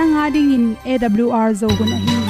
Nanga ding in awr zo gun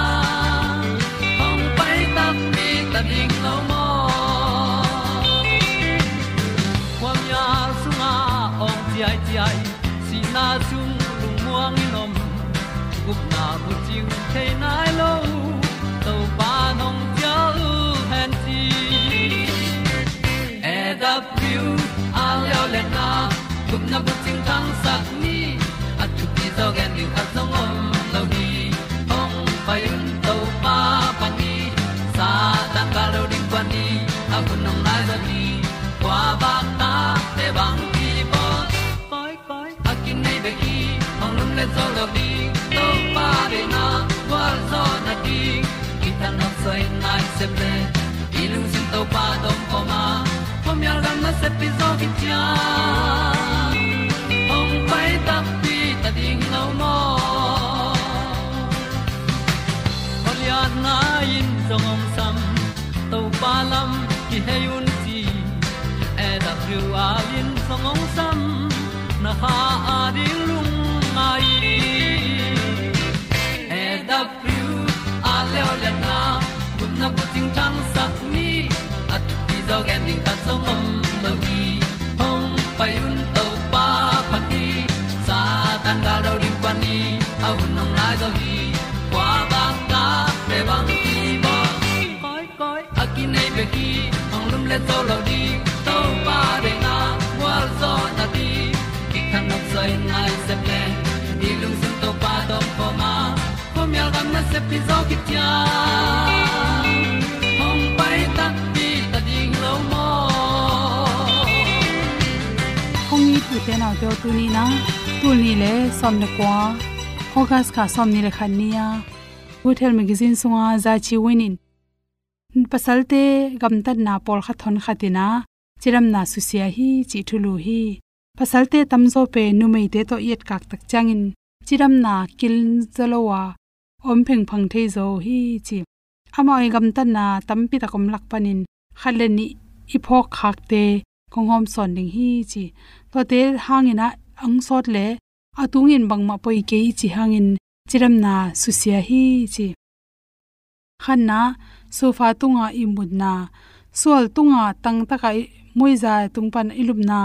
chiu the sai nai se ple i lung sin to pa dom ko ma pom yal gam na se pi zo ki tia ong pai ta pi ta ding lo mo. Olia na in zong om sam. To pa lam ki hay un ti e da thru a lin zong om sam. Na ha a di lu gen ding ta om lo gi hong pai un to pa pa ti sa tan ga do ri pa ni. A nong lai do gi kwa ba ta pe bang ki bo. Koi koi a ki nei be ki ong lum le zo lo di to pa de na wa zo na di ki kan nok sai nai se ple ni lung sun to pa do po ma. Po mi gam na se pi zo ki ni tu te naw te tu ni na tu ni le som ne kwa, august kha som ni le khan nia hotel magazine sunga za chi winin. Pasalte, gamtat na pol kha thon khatina, chiram na susia hi chi thulu hi. Pasalte tamzo pe numei te to yet kak tak changin. Chiram na kil zalowa om pheng phang thei zo hi, chi. Amoi gam tan na tampi takom lak panin khaleni iphok khak te konghom son ding hi chi. To te hangina ang sot le atungin bangma poi ke chi hangin chiram na susia hi chi. Khanna sofa tunga imudna sol tunga tang takai moiza tungpan ilupna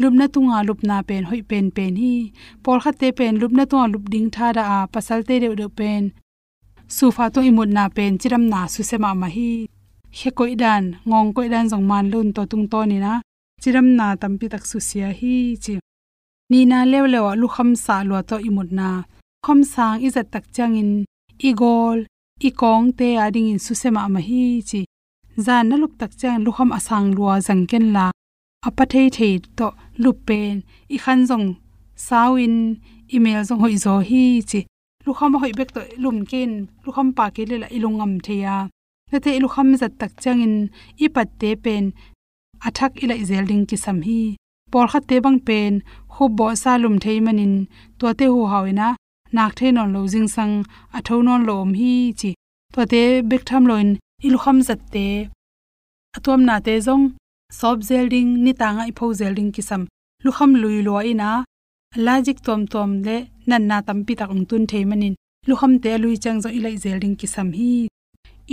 lupna tunga lupna pen, hoi pen pen hi. Por khate pen lupna tunga lup ding tha da a, pasal te de pen. Sufa to imut na pen, chiram na su sema ma hi. He koi dan, ngong koi dan jong man lun to tung to ni na chiram na tampi tak su sia hi chi. Ni na lew lew lu kham sa lo to imut na. Khom sang izat tak changin igol i kong te ading in su sema ma hi chi. Zan na lup tak chang lu kham asang lua zang ken la. Apa thei thei to lu pen, i khan jong sawin email jong hoi zo hi chi. Lu kham hoi bek to lum ken, lu kham pa ke le la ilungam theya na te lu kham zat tak changin i pat te pen athak ila izelding ki sam hi. Por kha te bang pen, khu bo sa lum thei manin to te hu hawina nak the non lo jing sang atho non lom hi chi. To te bek tham loin ilu kham zat te. Atom na te zong sob zelding ni ta nga pho zelding ki sam lu kham lui lo ina logic tom tom le, nan na tam pi tak ung tun thei manin lu kham te lui chang zo ilai zelding ki sam hi.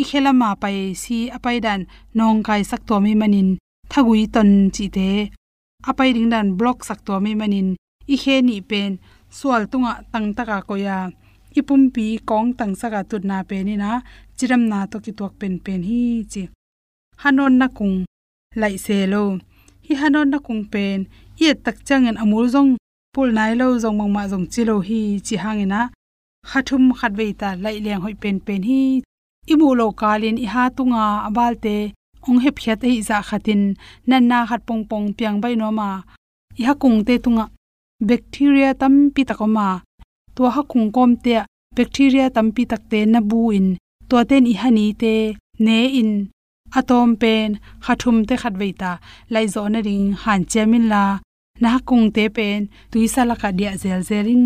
I khela ma pai si apai dan, nong kai sak to mi manin thagui ton chi te apai ding dan block sak to mi manin i khe ni pen sual tunga tang taka ko ya ipum pi kong tang saka tut na pe ni na chiram na to ki tok pen pen hi chi hanon na kung lai se lo hi hanon na kung pen ye tak changen amul jong pul nai lo jong mangma jong chi lo hi chi hangena khathum khatwei ta lai leng hoi pen pen hi imu lo kalin i ha tunga abalte ong he phiat ei za khatin nan na khat pong pong piang bai no ma i ha kung te tunga. Bacteria tam pi takoma to ha kung kom te bacteria tam pi tak te na bu in. To ten i hani te ne in. Atom pen, khathum te khat veita lai zo na ring han chemin la. Na kung te pen tuisa la ka dia zel zerin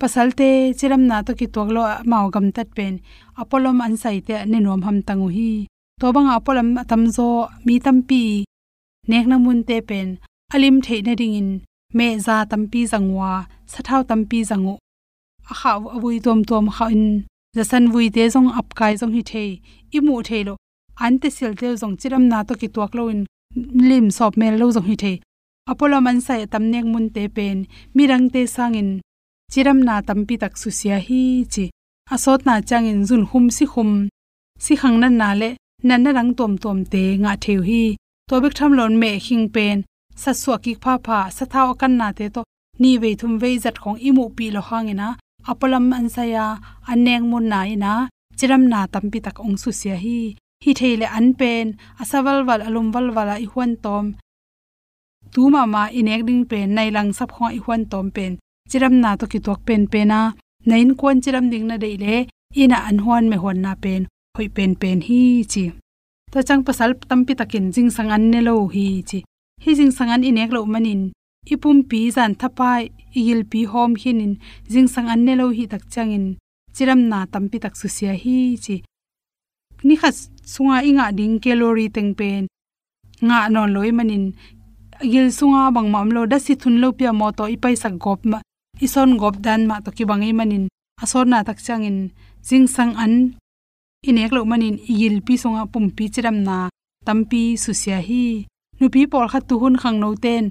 pasalte chiram na to ki toklo maw gam tat pen. Apolom an sai te ne nom ham tangu hi to bang apolom tamzo mi tampi nek na mun te pen. Alim the na ring in me za tampi zangwa, sathau tampi zangu. A khaw avui tom tom kha in jasan vui te jong ap kai jong hi the. I mu the lo. An te sil te jong chiram na to ki tuak lo in lim sop mel lo jong hi the. Apollo man sai tam nek mun te pen. Mirang te sangin chiram na tampi tak su sia hi chi. Asot na changin zun hum si khum si khang nan na le nan na rang tom tom te nga theu hi. To bek tham lon me hing pen. Sa suwa ki pha pha, sa thaw kan na te to. Ni ve thum ve zat khong imu pi lo hangina apolam an saya aneng mun na ina chiram na tampi tak ong su sia hi. Hi theile an pen. Asawal wal alum wal wala i huan tom. Tu ma ma inek ding pen. Nai lang sap khwa i huan tom pen. Chiram na to ki tok pen pena. Nain kon chiram ding na deile ina an huan me hon na pen hoi pen pen hi chi. To chang pasal tampi takin jing sang an ne lo hi chi. Hi jing sang an inek lo manin. Ipum pi zan thapai, igil pi hom hinin. Jing sang an ne lo hi tak changin. Chiram na tampi tak su sia hi chi. Ni kha sunga inga ding calorie teng pen. Nga non loi manin. Gil sunga bang mam lo da si thun lo pia mo to ipai sak gop ma. Ison gop dan ma to ki bangai manin. Asor na tak changin. Jing sang an inek lo manin yil pi songa pum pi chiram na tampi su sia hi. Nu pi por kha tu hun khang no ten.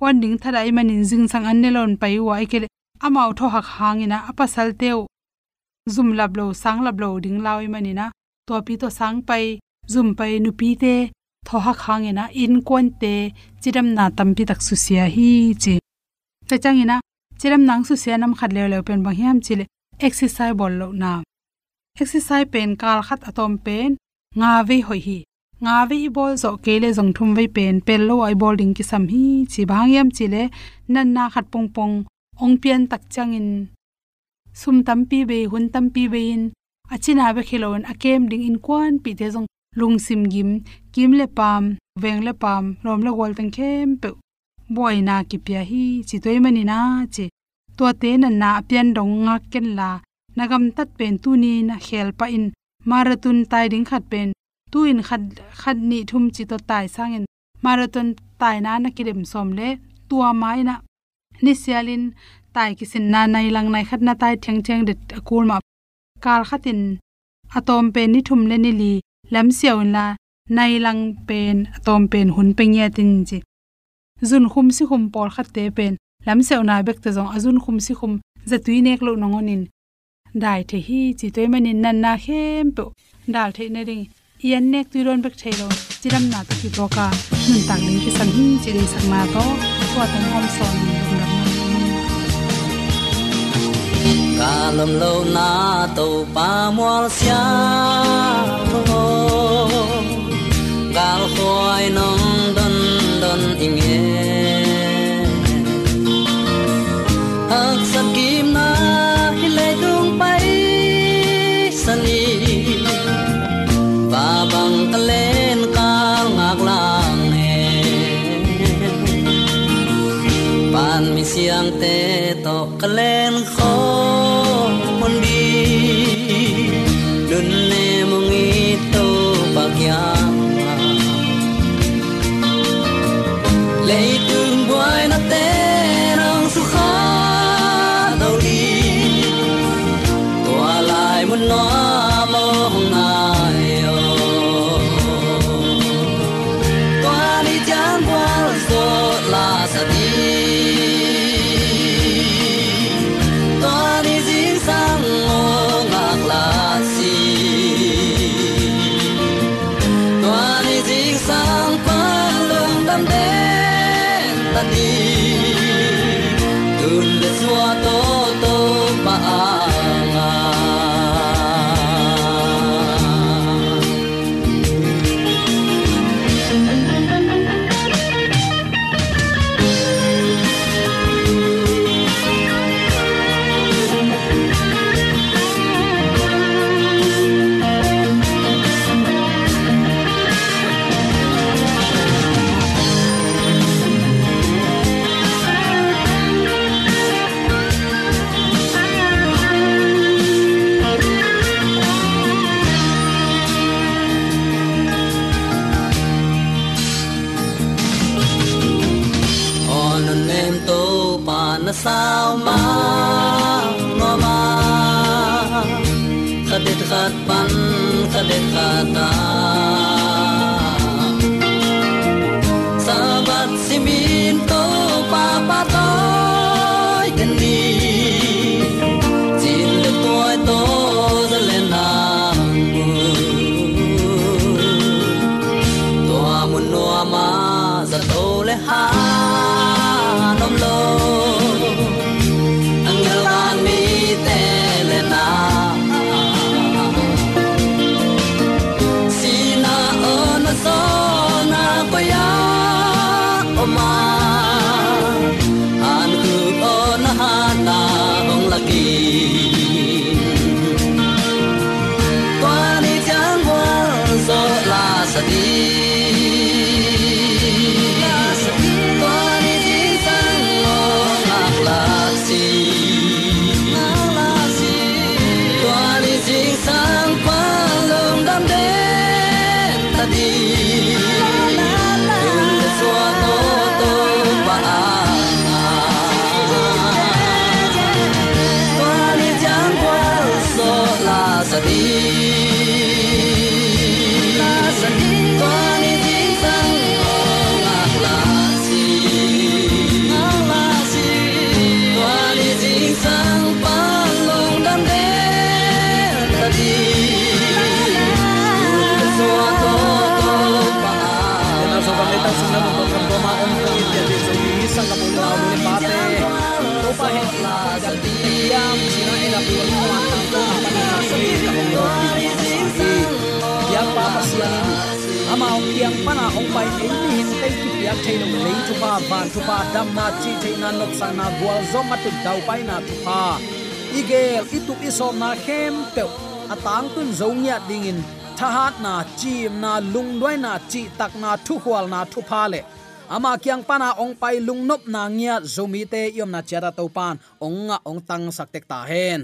Wan ding thadai manin jing sang an nelon pai wa ikele amau tho hak hangina apa sal teu zum lab lo, sang lab lo ding lawi manina to pi to sang pai, zum pai nu pi te, tho hak hangina in kon te, chiram na tampi tak su sia hi chi. Ta changina chiram nang su sia nam khat le le pen bang hiam chile exercise bol lo na exercise pen, kal khat atom pen nga ve hoi hi. Nga ve bol zo kele jong thum ve pen, pel lo ai bol ding ki sam hi, chi bang yam chile nan na khat pong pong, ong pian tak changin sum tam pi be hun tam pi be in. Achina be khilon akem ding in kwan pi te jong lung sim gim, kim le pam, veng le pam, rom le gol tang khem pe. Boy na ki pya hi, chi toy mani na, chi to te na na pian dong nga ken la nagam tat pen tu ni na khel pa in. Marathon tai ding khat pen. Tu in khat khat ni thum chi to tai sang in. Marathon tai na na kidem som le. Tua mai na ni sialin tai ki sin na nai lang nai khat na tai theng theng det akul ma. Kal khatin atom pen ni thum le ni li. Lam siaw la nai lang pen, atom pen hun pe nge tin chi. Zun khum si khum por khat te pen. Lam sew na bek te jong azun khum si khum zatui nek lo nongonin dai the hi chi toy manin nan na hem pe dal the na ring yan nek tu ron bek thelo chiram na to ki boka. Nun tang ling ki san hi chi ri sang ma to. To tan hom son dum dam ca lầm lâu na to pa mol sia mo gal khoi nong to on to pa na sao ma ngo ma khadet khat pan khadet khata la piang pana ong pai ei ni hin tei ki ya thei lo lei chu pa van chu pa dam na chi thei na nok sang na gwal zo ma tu dau pai na tu pa igel itu isom na khem pe atang tun zo nya dingin thahat na chi na lung loi na chi tak na thu hwal na thu pa le ama kyang pana ong pai lung nop na ngia zomi te yom na chara to pan. Ong nga ong tang sak tek ta hen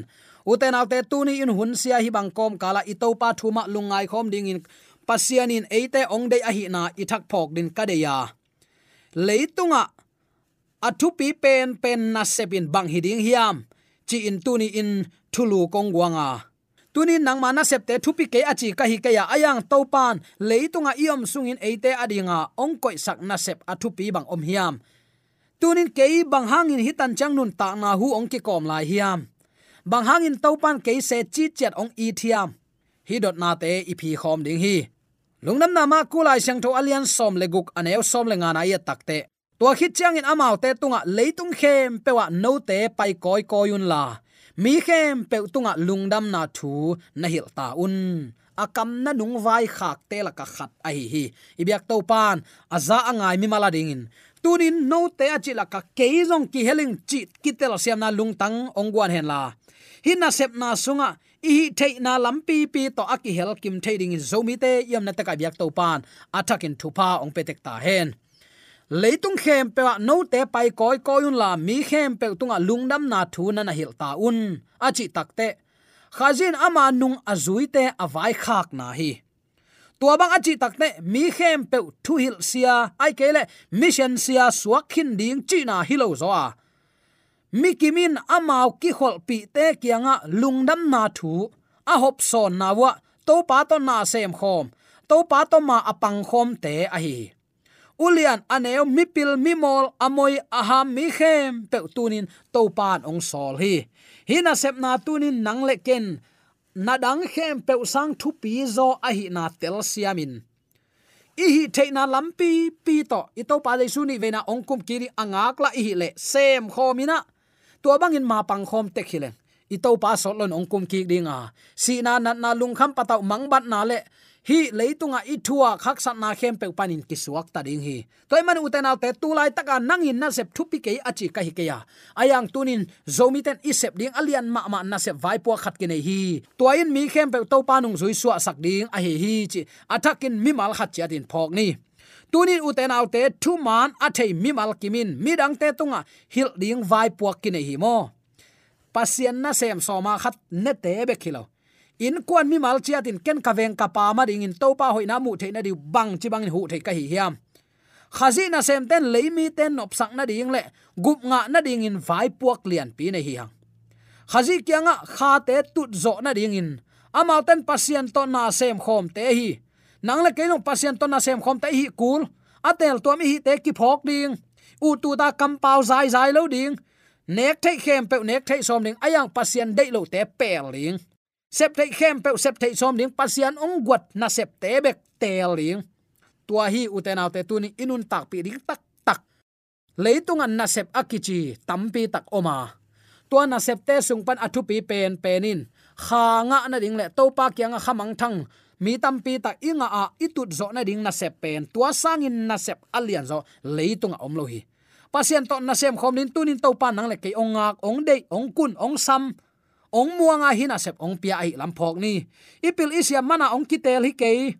uten autte tuni in hun sia hi bang kom kala itopa thuma lungai khom ding in pasianin eite ongde ahi na ithak phok din kadeya. Leitunga athu pi pen pen na sepin bang hiding hiam, chi in tuni in thulu kongwanga. Tuni nang mana septe thupi ke achi ka hi ke ya ayang topan leitunga iom sungin eite adinga ongkoi sak na sep athupi bang om hiam. Tunin ke bang hangin hitan chang nun ta na hu ong ki kom lai hiam. Bang hangin topan ke se chi chet ong i thiam. Hi dot na te i phi khom ding hi lungnam na ma kulai sang tho alian som leguk aneu som le nga na ya takte tua khit chang in amau te tunga leitung khem pewa no te pai koi koyun la. Mi khem pe tunga lungdam na thu na hil ta un. Akam na nung vai khak te la ka khat ai hi ibyak to pan aza angai mi mala ding in. Tunin no te achi la ka keizong ki heling chi kitel siam na lungtang ongwan hen la. Hin na sep na sunga i thei na lampi pi to aki hel kim thading in zomi te, yam na ta ka byak to pan atakin thupa, ong petek ta hen. Leitung khem pe no te pai koi koyun la, mi khem pe tunga lungdam na thu na na hil ta un. Achi takte khazin ama nung azui te, avai khak na hi. Tua bang achi takte mi khem pe thu hil sia. Ai kele mission sia suak khin ding chi na hilo zo a mikimin amau ki khol pi te kianga lungdam na thu. A hop son na wa, to pa to na sem khom. To pa to ma apang khom te a hi. Ulian aneo mipil mimol amoi aham mi khem pe tunin to pan ong sol hi. Hina sep na tunin nang le ken. Na dang khem pe sang thu pi zo a hi na tel siamin. I hi theina lampi pi to. I to pa dei suni vena ong kum kiri angak la i hi le sem khomina tua bangin ma pang khom tek hilen i to pa so lon ong kum ki dinga si na na na lung kham patau mangbat na le. Hi leitunga i thua khak sat na khem pe panin ki suak ta ding hi. Toy man uten te tu lai taka nangin na sep thupi ke achi ka hi ke ya ayang tunin zomi ten i sep ding alian ma ma na sep vai po khat ke nei hi toin mi khem pe to panung zui suwa sak ding a hi hi chi. Athakin mi mal khat chi adin phok ni tunin uten autte thu man athei mi mal kimin mi dang te tunga hil ding vai puak kine hi mo. Pasien na sem so ma khat ne te be khilo. In kwan mi mal chia tin ken ka veng ka pa ma ding in to pa hoi na mu the na di bang chi bang hu the ka hi hiam. Khazi na sem ten leimi ten nop sak na ding le gup nga na ding in vai puak lian pi nei hi hang. Khazi kyanga kha te tut zo na ding in. Amal ten pasien to na sem khom te hi nang le keino pasien to na sem khom ta hi kul. Atel tuam mi hi te ki phok ding. U tu ta kam pau zai zai lo ding. Nek thei khem pe nek thei som ding. Ayang pasien dei lo te pel ding. Sep thei khem pe sep thei som ding. Pasien ong guat na sep te bek tel ling tua hi uten autte tuni inun tak pi ding. Tak tak. Leitung an na sep akichi tampi tak oma. Tua na sep te sung pan athu pi pen penin. Khanga na ding le topa kyang khamang thang mi tampi ta inga a itut zo na ding na sep pen, tua sangin na sep alian zo leitung om lo hi. Pasien to na sem khom din tunin to pan nang le ke ong ngak, ong dei, ong kun, ong sam, ong muanga hina sep ong pia ai lampok ni. Ipil isya mana ong kitel hi ke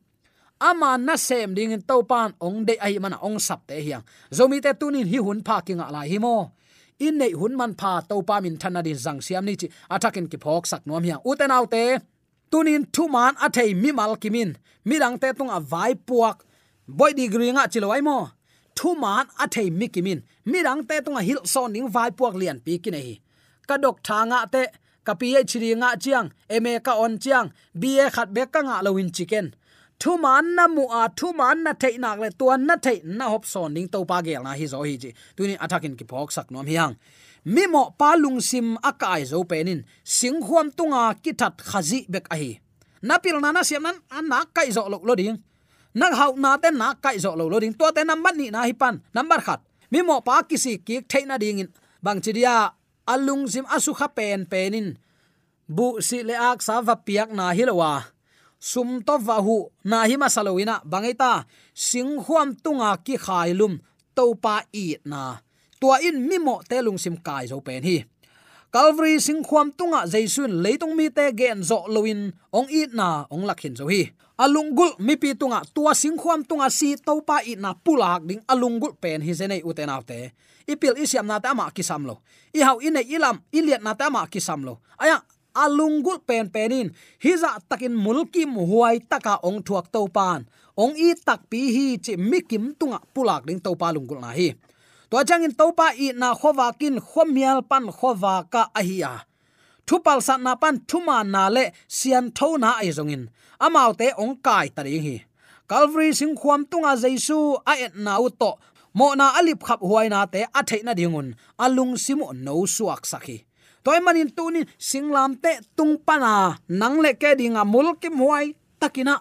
ama na sem ding in topan ong de ai mana ong sap te hiang. Zomi te tunin hi hun pha kinga la hi mo. In nei hun man pha to pa min thana din jang siam ni chi. Atakin ki phok sak nom hiang. Uten autte tunin thu man athei mi mal kimin mi rang te tung a vai puak boy di gringa chilowai mo thu man athei mi kimin mi rang te tung a hil son ning vai puak lian pi ki nei ka dok thanga te, ka chiri nga chiang ma ka on chiang ba khat be ka nga lowin chicken thu man na mu a thu man na thei nak le tuan na thei na hop son ning to pa gel na hi zo hi ji tunin attacking ki phok sak nom hiang mi mo pa lung sim akai zo penin sing huam tunga kithat khazi bek ahi hi. Na pil na na siam nan, an na kai zo lo lo ding. Na hau na te na kai zo lo lo ding. To te number ni na hi pan, number khat. Mi mo pa kisi ki thei na ding in. Bang chidia alung sim asu kha pen penin bu si le ak sa va piak na hilowa sum to va hu na hi ma saloina bangaita sing huam tunga ki khailum to pa i na tua in mi mo te lung sim kai zo pen hi. Calvary sing khuam tunga jaisun leitung mi te gen zo loin ong i na ong lakhin zo hi. Alungul mi pi tunga tua sing khuam tunga si topa i na pulak ding alungul pen hi zenei uten autte ipil isiam na ta ma kisam lo. I hau ine ilam iliat na ta ma kisam lo. Aya alungul pen penin. Hiza takin mulki muhuai taka ong thuak to pan ong i tak pi hi chi mikim tunga pulak ding to pa lungul na hi to changin to pa i na khowa kin khomial pan khowa ka ahia. Thupal sat na pan thuma na le sian tho na ai zongin. Amau te ong kai tari hi. Calvary sing khuam tunga jaisu a et na u to mo na alip khap huai na te a theina dingun. Alung simu no suak sakhi. Toy manin tunin singlam te tung pana nang le ke dinga mul kim huai takina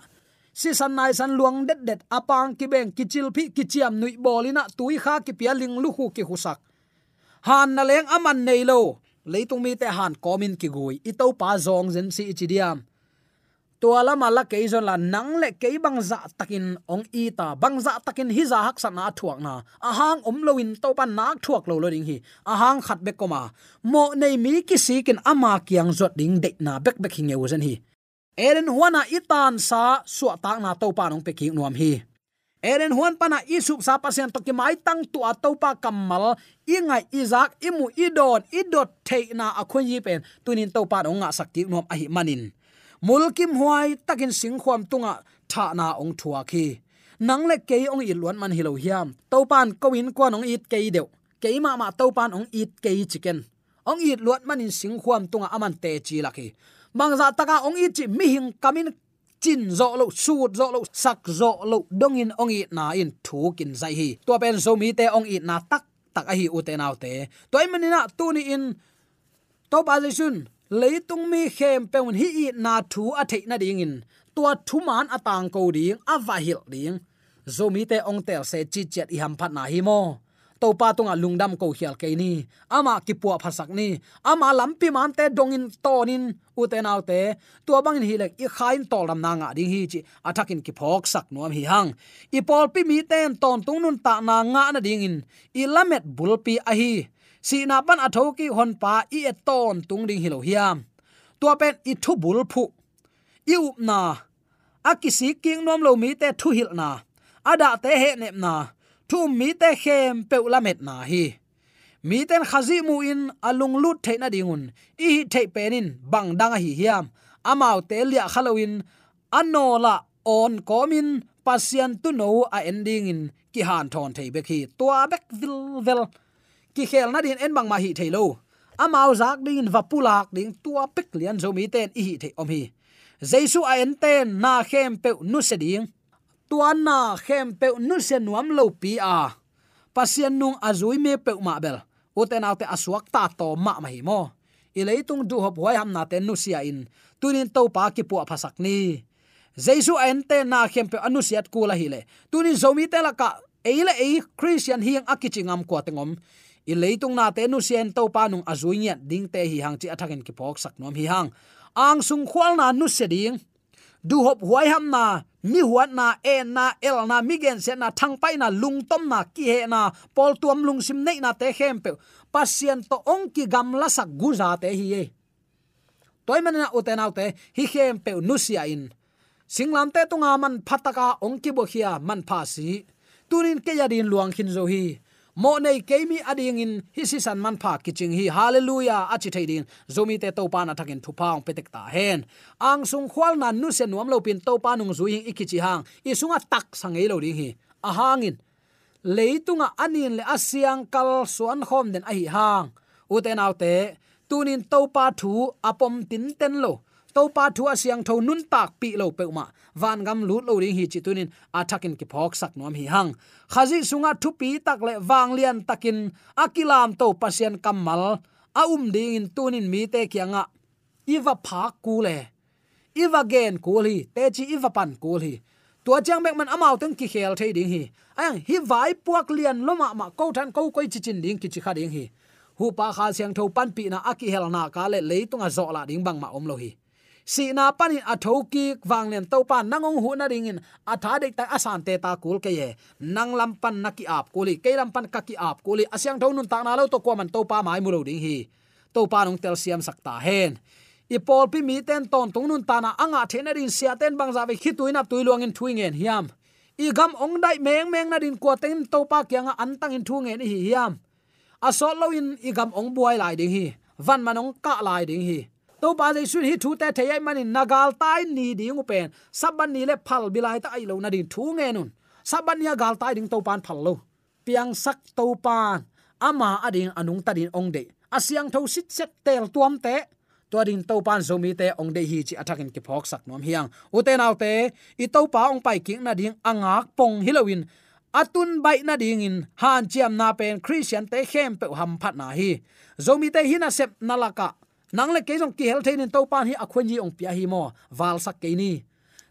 si san nai san luang det det, apang ki beng, ki chil phi, ki chiam nui bolina, tui kha ki pia ling lu khu ki husak. Han na leng aman nei lo. Leitung mi te han, komin ki gui. I to pa zong zen si ichidiam tua ala mala ke zon la nang le ke bang za takin ong i ta. Bang za takin hi za hak sa na thuak na. A hang om loin to pan nak thuak lo lo ding hi. A hang khat be koma. Mo nei mi ki si kin ama kyang zot ding de na. Bek bek hinge zen hi eren huana itan sa suwa tak na to pa nong pe nuam hi. Eren huan pana isup sa pasien to ki mai tang tu atau pa kamal ingai izak imu idon, idot te na akhun yi pen, tunin to pa nong nga sakti nuam ahi manin. Mulkim huai takin sing khwam tunga tha na ong thua khi. Nang le ke ong i luan man hilo hiam. To pan ko kwa ong it ke deu. Ke ma ma to pan ong it ke chicken. Ong it manin man in sing khwam tunga aman te chi laki mangza dạ taka ong it chi mi hing kamin chin zo lo sut zo lo sak zo lo dong in ong i na in thu kin zai hi to pen zo mi te ong i na tak tak a hi u te nau te toy manina tu ni in to pa jaisun leitung mi khem peun hi i na thu a thei na ding in. Tua thu man atang ko ding a va hil ding zomi te ong tel se chi chet i ham phat na hi mo to pa tunga lungdam ko hial ke ni ama ki pu phasak ni. Ama lampi man te dongin tonin uten autte tua bangin hi lek i khain tol ram na nga ding hi chi. Athakin ki phok sak nuam hi hang. I pol pi mi ten ton tung nun ta na nga na ding in. I lamet bulpi a hi. Si na ban atho ki hon pa i et ton tung ding hilo hiam. Tua pen i thu bul phu. I up na. Akisi king nom lo mi te thu hil na. Ada te he nep na thu mi te khem pe ulamet na hi. Mi ten khazi mu in alung lut the na dingun. I the penin bang dang hi hiam. Amau te lia khalowin anola on komin pasian tu no a ending in. Ki han thon thei be khi tua bek vil vel. Ki khel na din en bang ma hi thailo amau zak ding vapulak ding, tua pek lian zo mi ten i hi the om hi. Jesu a en ten, na khem pe nu se ding tuan na khem pe nu se nuam lo pi a. Pasien nung azui me pe ma bel. Uten autte aswak ta to ma ma hi mo. I leitung du hop hoi ham na te nu sia in. Tunin to pa ki pu phasak ni. Jesu en te na khem pe anu siat kula hi le. Tunin zomi te la ka. Eile e christian hiang akichingam ko tengom i leitung na te nu sian to pa nung azui nya ding te hi hang chi athakin ki phok sak nom hi hang. Ang sung khwal na nu se ding. Du hop huai ham na mi huat na e na el na, mi gen se na thang pai na lung tom na ki he na pol tuam lung sim nei na te hem pe. Pasien to ong ki gam la sak gu za te hi e. Toy men na uten autte hi hem pe nu sia in. Singlam te tunga man phataka ong ki bo khia man pha si. Tunin ke yadin luang khin zo hi mo nei keimi ading in hi si san man pha kiching hi. Hallelujah. Achi theiding zomi te to pa na thakin thu paung petek ta hen. Ang sung khwal na nu se nuam lo pin to pa nung zui hing ikichi hang. I sunga tak sangai lo ding hi. A hangin leitunga anin le asiang kal suan khom den a hi hang. Uten autte tunin to pa thu apom tin ten lo to pa thu asiang tho nun tak pi lo pe ma van gam lut lo ding hi chi tunin athakin ki phok sak nom hi hang. Khazi sunga thu pi tak le wang lian takin, akilam to pasien kamal a um ding in tunin mi te kyanga iwa pha ku le. Iwa gen ku li, te chi iwa pan ku hi tua chang bek man amao teng ki khel thei ding hi. Ang hi vai puak lian loma ma ko than ko koi chi chin ding ki chi kha ding hi. Hu pa kha siang tho pan pi na aki hel na ka le leitunga zo la ding bang ma om lo hi si na panin athoki thoki wang len to pa nangong hu na ringin, atha dek ta asan te ta kul ke ye. Nang lam pan na ki ap kuli, ke lam pan ka ki ap kuli, asyang thon nun ta na lo to ko man to pa mai mu ding hi. To pa nong tel siam sakta hen. I pol pi mi ten ton tung nun ta na anga thena rin sia ten bang za ve khituina tuiluang in thuingen hiam. I gam ong dai meng meng na din ko ten to pa kyanga an tang in thu hi hiam. Asol lo in, i gam ong buai lai ding hi. Van manong ka lai ding hi to pa dei sun hi thu te the yai mani nagal tai ni ding pen saban ni le phal bilai ta ai lo na din thu nge nun. Saban ya gal tai ding to pan phal lo. Piang sak to pan ama ading anung ta din ong de. Asiang tho sit set tel tuam te. To din to pan zomi te ong de hi chi athakin ki phok sak nom hiang. U te nau te, i to pa ong pai king na ding angak pong hilowin atun bai na ding in. Han chiam na pen christian te khem pe ham phat na hi. Zomi te hina sep nalaka nang le ke jong ki hel thein to pan hi akhwen ji ong pia hi mo wal sak ke ni.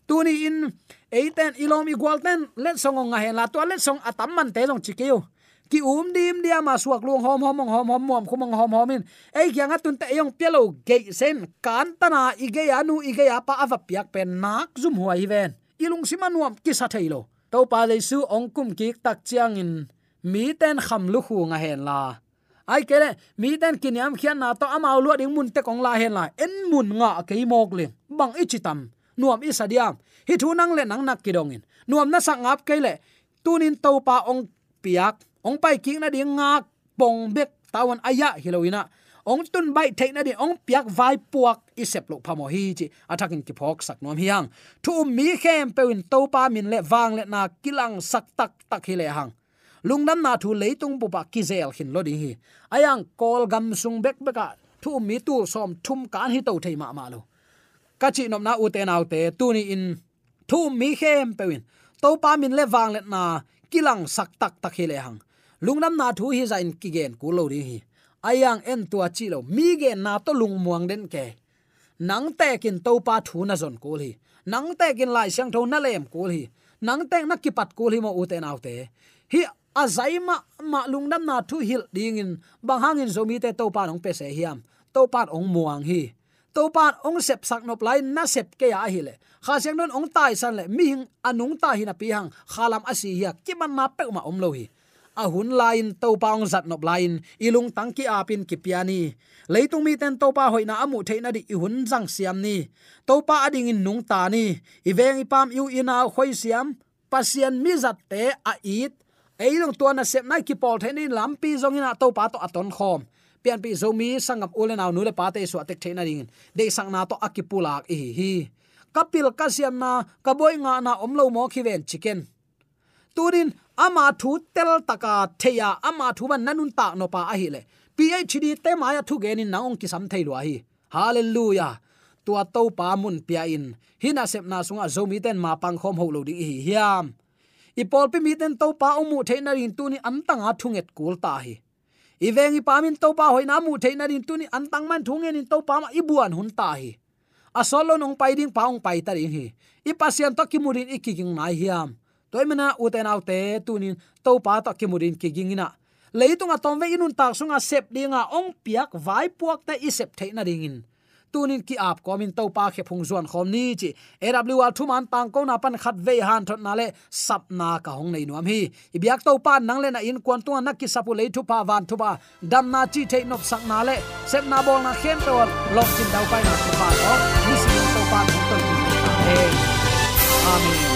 Tuni in eiten ilom igual ten, let song ong hen la to let song atam man te jong chikeu ki um dim dia ma suak luang hom hom hom hom mom khumang hom hom in ei kyang atun te yong pelo ge sen, kan tana ige anu ige ya pa ava piak pen nak zum huai ven. Ilung simanuam ki sa thailo to pa le su ong kum ki tak chiang in, mi ten kham lu khu nga hen la ai kele mi ten kiniam khian na to amau lu ding mun te kong la hen la en mun nga ke mok le bang ichitam nuam isadiam hi thu nang le nang nak kidongin nuam na áp cái lệ le tunin to pa ong piak ong pai king na ding nga, pong bek tawan aya dạ, hiloina ong tun bai the na di ong piak vai puak isep lo phamo hi chi. Athakin ki phok sak nom hiang thu mi khem pewin to pa min le wang le na kilang sak tak tak hi le hang lungnam na thu leitung bu ba ki zel hin lo ding hi. Ayang kol gam sung bek beka thu mi tu som thum kan hi to thei ma ma lo. Ka chi nom na u te nau te, tu ni in thu mi khem pewin to pa min le wang le na kilang sak tak tak hi le hang. Lungnam na thu hi zain ki gen ku lo ding hi. Ayang en tua chi lo, mi gen na to lung muang den ke. Nang te kin to pa thu na zon ko hi. Nang te kin lai sang tho na lem ko hi. Nang te na ki pat ko hi mo u te nau te. Hi azaima ma lungdam na thu hil dingin bang hangin zomi te to pa nong pe se hiam. To pa ong muang hi. To pan ong sep sak nop lai na sep ke ya hi le. Kha seng non ong tai san le. Mi hing anung ta hi na pi hang. Khalam asi hi ki man ma pe ma om lo hi. A hun lain to paung zat nop lain. Ilung tangki apin ki piani leitung mi ten to pa hoina amu theina di hun jang siam ni. To pa ading in nung ta ni. Iveng ipam yu ina khoi siam. Pasian mi zat te a it eilong to na sep nai ki pol thenin lampi zongina to pa to aton khom pian pi zomi sangam ule aw nule pate su atek theina ding de sang na to akipulak hi hi kapil kasiam na kaboi nga na omlo mo khiven chicken turin ama thu tel taka theya ama thu ban nanun ta no pa a hi le phd te maya thu gen in naong ki sam thei lo hi hallelujah! Tua to pa mun pia in. Hina sep na sunga zomi à, ten ma pang khom ho lo ding hi hiam ipol pi mi ten to pa omu theina rin tu ni antanga thunget kul ta hi. Ivengi pamin to pa hoina mu theina rin tu ni antang man thungen in to pa ma ibuan hun ta hi. Asolo nong pai ding paung pai ta ring hi. Ipasian to kimurin ikiking mai hiam. Toimana uten autte tunin to pa to kimurin kigingina leitung atom ve inun tak sunga sep dinga ong piak vai puak ta isep theina ringin tunin ki ap komin to pa khe phung zuan khom ni chi. Awl thu man tang ko na pan khat ve han thot na le sap na ka hong nei nuam hi. Ibyak to pa nang le na in kwan tu na ki sapu le thu pa van thu ba dam na chi the nop sak na le. Sep na bol na khem to lok chin dau pai na thu pa ko ni si to pa thong ton amen.